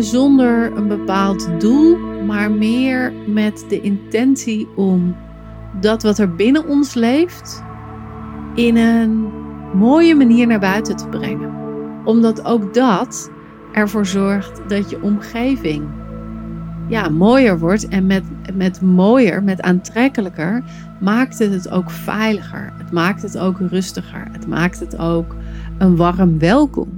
Zonder een bepaald doel, maar meer met de intentie om dat wat er binnen ons leeft in een mooie manier naar buiten te brengen. Omdat ook dat ervoor zorgt dat je omgeving ja, mooier wordt. En met, met mooier, met aantrekkelijker, maakt het het ook veiliger. Het maakt het ook rustiger. Het maakt het ook een warm welkom.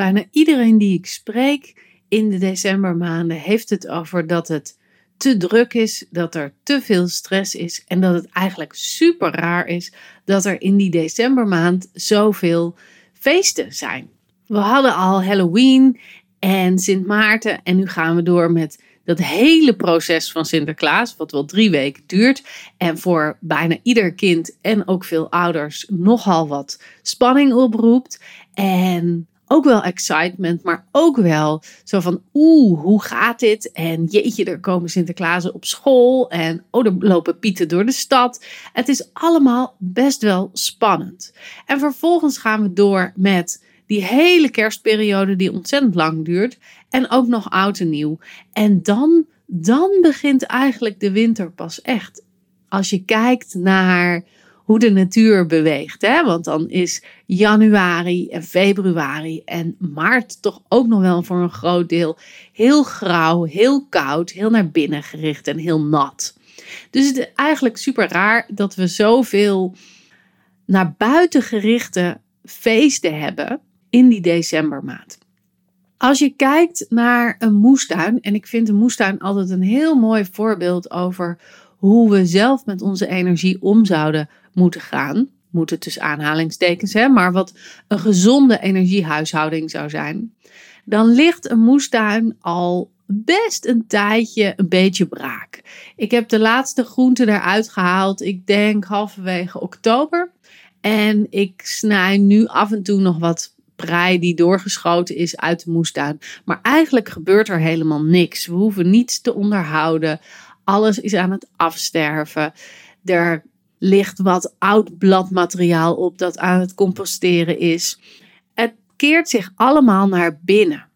Bijna iedereen die ik spreek in de decembermaanden heeft het over dat het te druk is, dat er te veel stress is en dat het eigenlijk super raar is dat er in die decembermaand zoveel feesten zijn. We hadden al Halloween en Sint Maarten en nu gaan we door met dat hele proces van Sinterklaas, wat wel drie weken duurt en voor bijna ieder kind en ook veel ouders nogal wat spanning oproept. En ook wel excitement, maar ook wel zo van oeh, hoe gaat dit? En jeetje, er komen Sinterklaas op school en oh, er lopen pieten door de stad. Het is allemaal best wel spannend. En vervolgens gaan we door met die hele kerstperiode die ontzettend lang duurt en ook nog oud en nieuw. En dan, dan begint eigenlijk de winter pas echt. Als je kijkt naar hoe de natuur beweegt. Hè? Want dan is januari en februari en maart toch ook nog wel voor een groot deel heel grauw, heel koud, heel naar binnen gericht en heel nat. Dus het is eigenlijk super raar dat we zoveel naar buiten gerichte feesten hebben in die decembermaand. Als je kijkt naar een moestuin, en ik vind een moestuin altijd een heel mooi voorbeeld over hoe we zelf met onze energie om zouden moeten gaan. Moeten tussen aanhalingstekens, hè, maar wat een gezonde energiehuishouding zou zijn. Dan ligt een moestuin al best een tijdje een beetje braak. Ik heb de laatste groenten eruit gehaald, ik denk halverwege oktober. En ik snij nu af en toe nog wat prei die doorgeschoten is uit de moestuin. Maar eigenlijk gebeurt er helemaal niks. We hoeven niets te onderhouden. Alles is aan het afsterven. Er ligt wat oud bladmateriaal op dat aan het composteren is. Het keert zich allemaal naar binnen.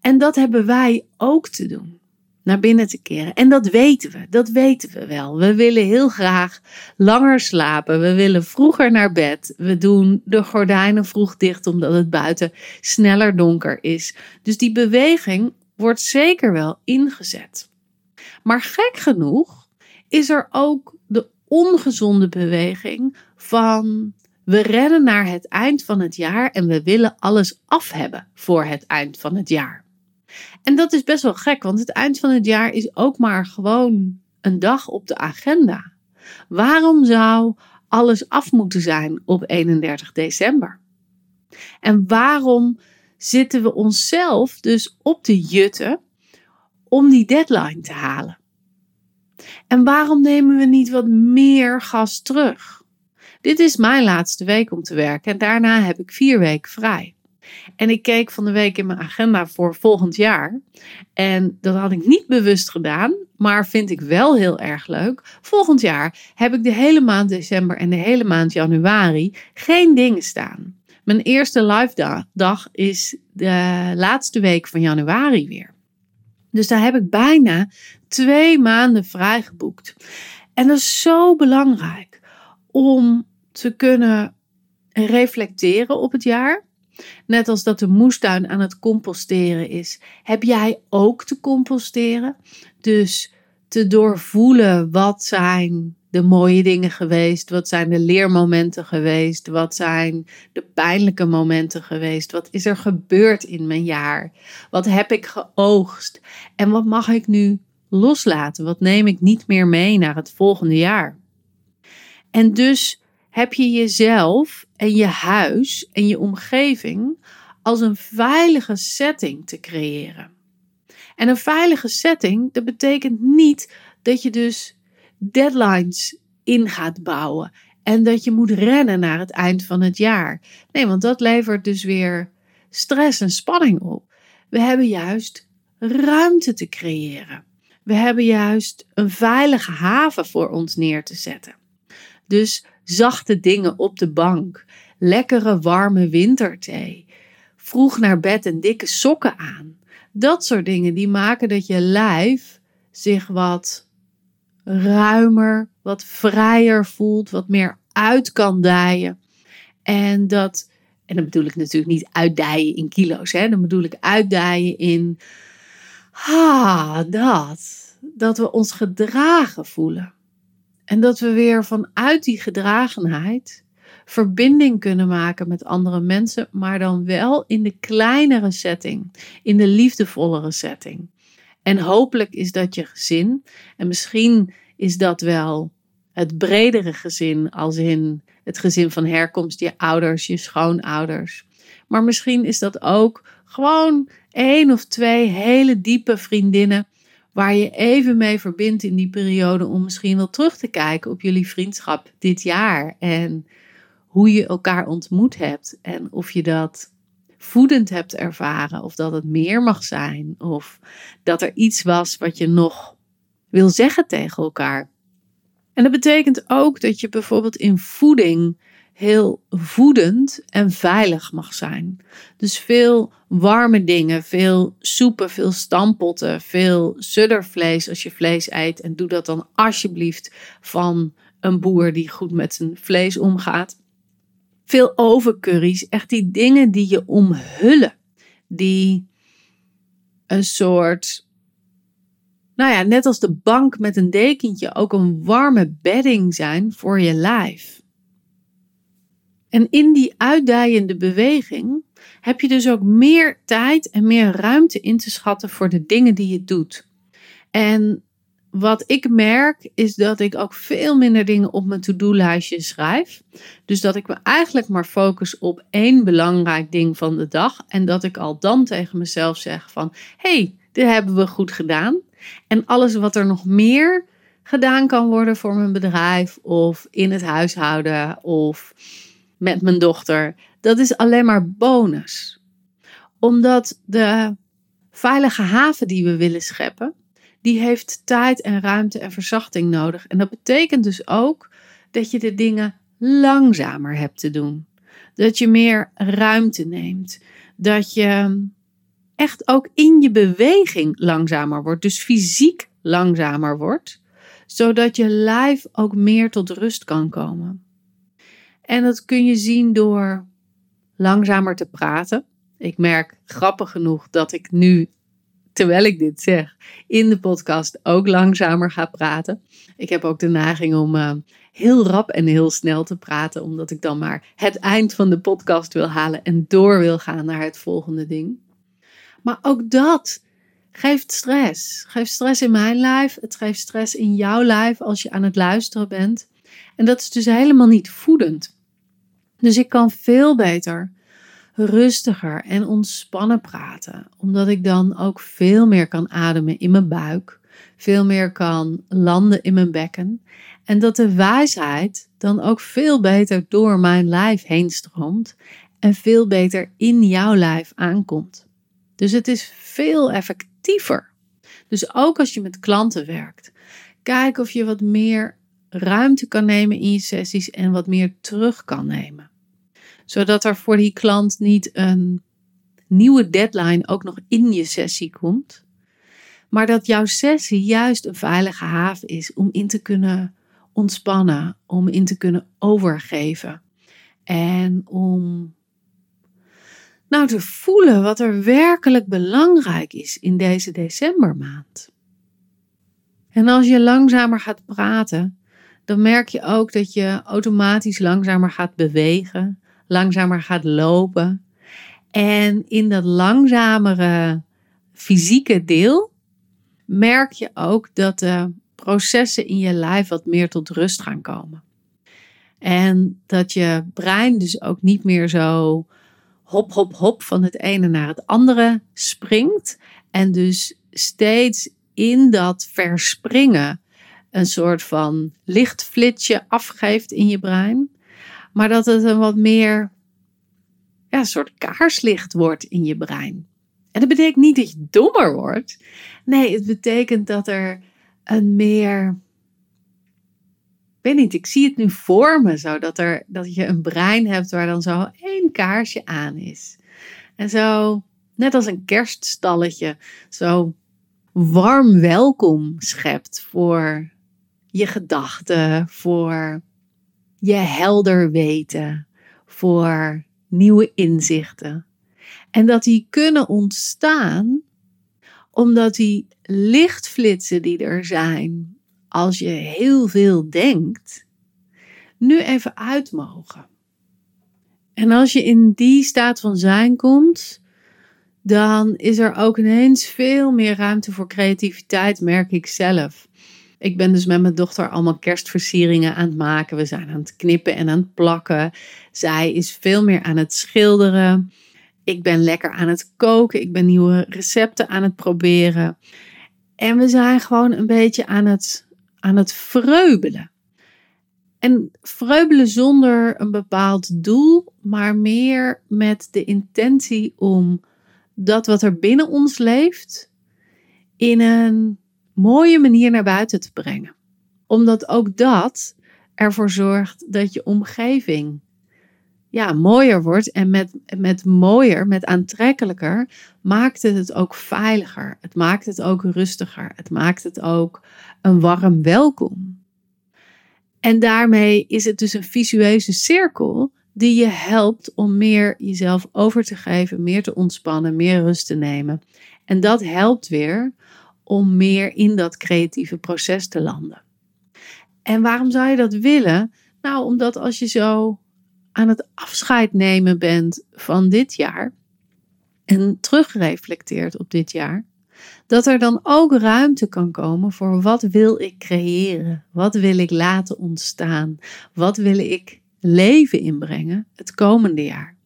En dat hebben wij ook te doen. Naar binnen te keren. En dat weten we, dat weten we wel. We willen heel graag langer slapen. We willen vroeger naar bed. We doen de gordijnen vroeg dicht omdat het buiten sneller donker is. Dus die beweging wordt zeker wel ingezet. Maar gek genoeg is er ook ongezonde beweging van we rennen naar het eind van het jaar en we willen alles af hebben voor het eind van het jaar. En dat is best wel gek, want het eind van het jaar is ook maar gewoon een dag op de agenda. Waarom zou alles af moeten zijn op 31 december? En waarom zitten we onszelf dus op de jutten om die deadline te halen? En waarom nemen we niet wat meer gas terug? Dit is mijn laatste week om te werken en daarna heb ik vier weken vrij. En ik keek van de week in mijn agenda voor volgend jaar. En dat had ik niet bewust gedaan, maar vind ik wel heel erg leuk. Volgend jaar heb ik de hele maand december en de hele maand januari geen dingen staan. Mijn eerste live dag is de laatste week van januari weer. Dus daar heb ik bijna twee maanden vrijgeboekt. En dat is zo belangrijk om te kunnen reflecteren op het jaar. Net als dat de moestuin aan het composteren is, heb jij ook te composteren. Dus te doorvoelen wat zijn de mooie dingen geweest? Wat zijn de leermomenten geweest? Wat zijn de pijnlijke momenten geweest? Wat is er gebeurd in mijn jaar? Wat heb ik geoogst? En wat mag ik nu loslaten? Wat neem ik niet meer mee naar het volgende jaar? En dus heb je jezelf en je huis en je omgeving als een veilige setting te creëren. En een veilige setting, dat betekent niet dat je dus deadlines in gaat bouwen en dat je moet rennen naar het eind van het jaar. Nee, want dat levert dus weer stress en spanning op. We hebben juist ruimte te creëren. We hebben juist een veilige haven voor ons neer te zetten. Dus zachte dingen op de bank, lekkere warme winterthee, vroeg naar bed en dikke sokken aan. Dat soort dingen die maken dat je lijf zich wat ruimer, wat vrijer voelt, wat meer uit kan dijen. En dat, en dan bedoel ik natuurlijk niet uitdijen in kilo's, hè? dan bedoel ik uitdijen in, ah, dat. Dat we ons gedragen voelen. En dat we weer vanuit die gedragenheid verbinding kunnen maken met andere mensen, maar dan wel in de kleinere setting, in de liefdevollere setting. En hopelijk is dat je gezin, en misschien is dat wel het bredere gezin, als in het gezin van herkomst, je ouders, je schoonouders. Maar misschien is dat ook gewoon één of twee hele diepe vriendinnen waar je even mee verbindt in die periode om misschien wel terug te kijken op jullie vriendschap dit jaar en hoe je elkaar ontmoet hebt en of je dat voedend hebt ervaren of dat het meer mag zijn of dat er iets was wat je nog wil zeggen tegen elkaar. En dat betekent ook dat je bijvoorbeeld in voeding heel voedend en veilig mag zijn. Dus veel warme dingen, veel soepen, veel stampotten, veel suddervlees als je vlees eet. En doe dat dan alsjeblieft van een boer die goed met zijn vlees omgaat. Veel overcurries, echt die dingen die je omhullen. Die een soort, nou ja, net als de bank met een dekentje, ook een warme bedding zijn voor je lijf. En in die uitdijende beweging heb je dus ook meer tijd en meer ruimte in te schatten voor de dingen die je doet. En wat ik merk is dat ik ook veel minder dingen op mijn to-do-lijstje schrijf. Dus dat ik me eigenlijk maar focus op één belangrijk ding van de dag. En dat ik al dan tegen mezelf zeg van, hey, dit hebben we goed gedaan. En alles wat er nog meer gedaan kan worden voor mijn bedrijf of in het huishouden of met mijn dochter, dat is alleen maar bonus. Omdat de veilige haven die we willen scheppen, die heeft tijd en ruimte en verzachting nodig. En dat betekent dus ook dat je de dingen langzamer hebt te doen. Dat je meer ruimte neemt. Dat je echt ook in je beweging langzamer wordt. Dus fysiek langzamer wordt. Zodat je lijf ook meer tot rust kan komen. En dat kun je zien door langzamer te praten. Ik merk grappig genoeg dat ik nu, terwijl ik dit zeg, in de podcast ook langzamer ga praten. Ik heb ook de neiging om uh, heel rap en heel snel te praten, omdat ik dan maar het eind van de podcast wil halen en door wil gaan naar het volgende ding. Maar ook dat geeft stress. Geeft stress in mijn lijf. Het geeft stress in jouw lijf als je aan het luisteren bent. En dat is dus helemaal niet voedend. Dus ik kan veel beter rustiger en ontspannen praten, omdat ik dan ook veel meer kan ademen in mijn buik, veel meer kan landen in mijn bekken en dat de wijsheid dan ook veel beter door mijn lijf heen stroomt en veel beter in jouw lijf aankomt. Dus het is veel effectiever. Dus ook als je met klanten werkt, kijk of je wat meer ruimte kan nemen in je sessies en wat meer terug kan nemen zodat er voor die klant niet een nieuwe deadline ook nog in je sessie komt. Maar dat jouw sessie juist een veilige haven is om in te kunnen ontspannen, om in te kunnen overgeven. En om nou te voelen wat er werkelijk belangrijk is in deze decembermaand. En als je langzamer gaat praten, dan merk je ook dat je automatisch langzamer gaat bewegen, langzamer gaat lopen. En in dat langzamere fysieke deel merk je ook dat de processen in je lijf wat meer tot rust gaan komen. En dat je brein dus ook niet meer zo hop, hop, hop van het ene naar het andere springt. En dus steeds in dat verspringen een soort van lichtflitsje afgeeft in je brein. Maar dat het een wat meer ja, een soort kaarslicht wordt in je brein. En dat betekent niet dat je dommer wordt. Nee, het betekent dat er een meer. Ik weet niet, ik zie het nu voor me zo. Dat, er, dat je een brein hebt waar dan zo één kaarsje aan is. En zo, net als een kerststalletje, zo warm welkom schept voor je gedachten, voor je helder weten, voor nieuwe inzichten. En dat die kunnen ontstaan omdat die lichtflitsen die er zijn als je heel veel denkt, nu even uit mogen. En als je in die staat van zijn komt, dan is er ook ineens veel meer ruimte voor creativiteit, merk ik zelf. Ik ben dus met mijn dochter allemaal kerstversieringen aan het maken. We zijn aan het knippen en aan het plakken. Zij is veel meer aan het schilderen. Ik ben lekker aan het koken. Ik ben nieuwe recepten aan het proberen. En we zijn gewoon een beetje aan het, aan het vreubelen. En vreubelen zonder een bepaald doel, maar meer met de intentie om dat wat er binnen ons leeft in een mooie manier naar buiten te brengen. Omdat ook dat ervoor zorgt dat je omgeving ja, mooier wordt. En met, met mooier, met aantrekkelijker, maakt het het ook veiliger. Het maakt het ook rustiger. Het maakt het ook een warm welkom. En daarmee is het dus een visueuze cirkel die je helpt om meer jezelf over te geven, meer te ontspannen, meer rust te nemen. En dat helpt weer om meer in dat creatieve proces te landen. En waarom zou je dat willen? Nou, omdat als je zo aan het afscheid nemen bent van dit jaar en terugreflecteert op dit jaar, dat er dan ook ruimte kan komen voor wat wil ik creëren? Wat wil ik laten ontstaan? Wat wil ik leven inbrengen het komende jaar?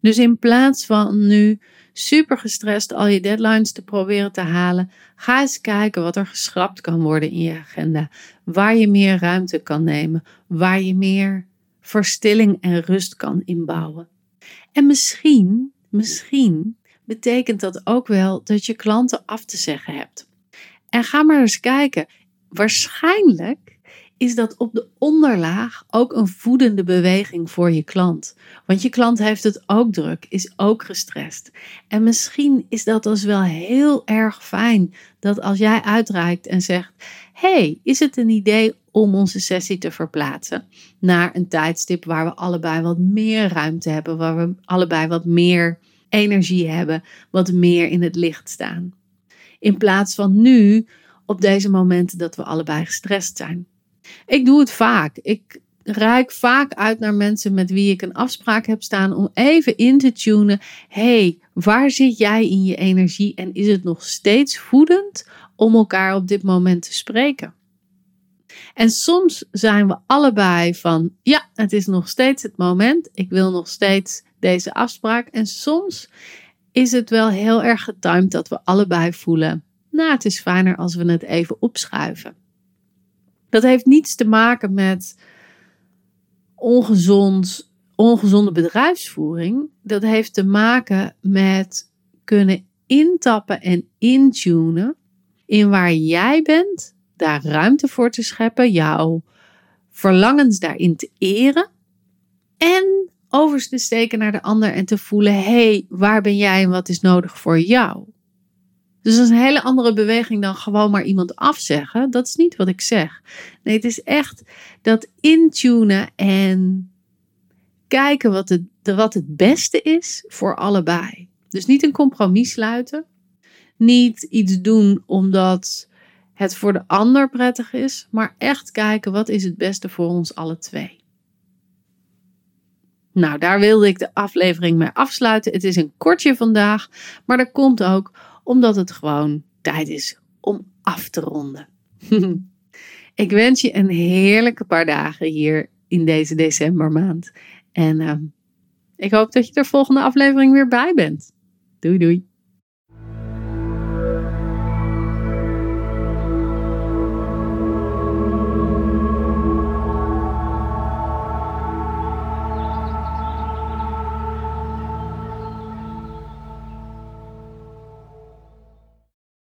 Dus in plaats van nu super gestrest al je deadlines te proberen te halen, ga eens kijken wat er geschrapt kan worden in je agenda. Waar je meer ruimte kan nemen, waar je meer verstilling en rust kan inbouwen. En misschien, misschien betekent dat ook wel dat je klanten af te zeggen hebt. En ga maar eens kijken. Waarschijnlijk is dat op de onderlaag ook een voedende beweging voor je klant. Want je klant heeft het ook druk, is ook gestrest. En misschien is dat dus wel heel erg fijn dat als jij uitreikt en zegt: Hey, is het een idee om onze sessie te verplaatsen naar een tijdstip waar we allebei wat meer ruimte hebben, waar we allebei wat meer energie hebben, wat meer in het licht staan. In plaats van nu op deze momenten dat we allebei gestrest zijn. Ik doe het vaak. Ik reik vaak uit naar mensen met wie ik een afspraak heb staan om even in te tunen. hey, waar zit jij in je energie en is het nog steeds voedend om elkaar op dit moment te spreken? En soms zijn we allebei van, ja, het is nog steeds het moment. Ik wil nog steeds deze afspraak. En soms is het wel heel erg getimed dat we allebei voelen, nou, het is fijner als we het even opschuiven. Dat heeft niets te maken met ongezond, ongezonde bedrijfsvoering. Dat heeft te maken met kunnen intappen en intunen in waar jij bent, daar ruimte voor te scheppen, jouw verlangens daarin te eren en overs te steken naar de ander en te voelen: hé, hey, waar ben jij en wat is nodig voor jou? Dus dat is een hele andere beweging dan gewoon maar iemand afzeggen. Dat is niet wat ik zeg. Nee, het is echt dat intunen en kijken wat het, wat het beste is voor allebei. Dus niet een compromis sluiten. Niet iets doen omdat het voor de ander prettig is. Maar echt kijken wat is het beste voor ons alle twee. Nou, daar wilde ik de aflevering mee afsluiten. Het is een kortje vandaag. Maar dat komt ook omdat het gewoon tijd is om af te ronden. Ik wens je een heerlijke paar dagen hier in deze decembermaand. En uh, ik hoop dat je er volgende aflevering weer bij bent. Doei doei.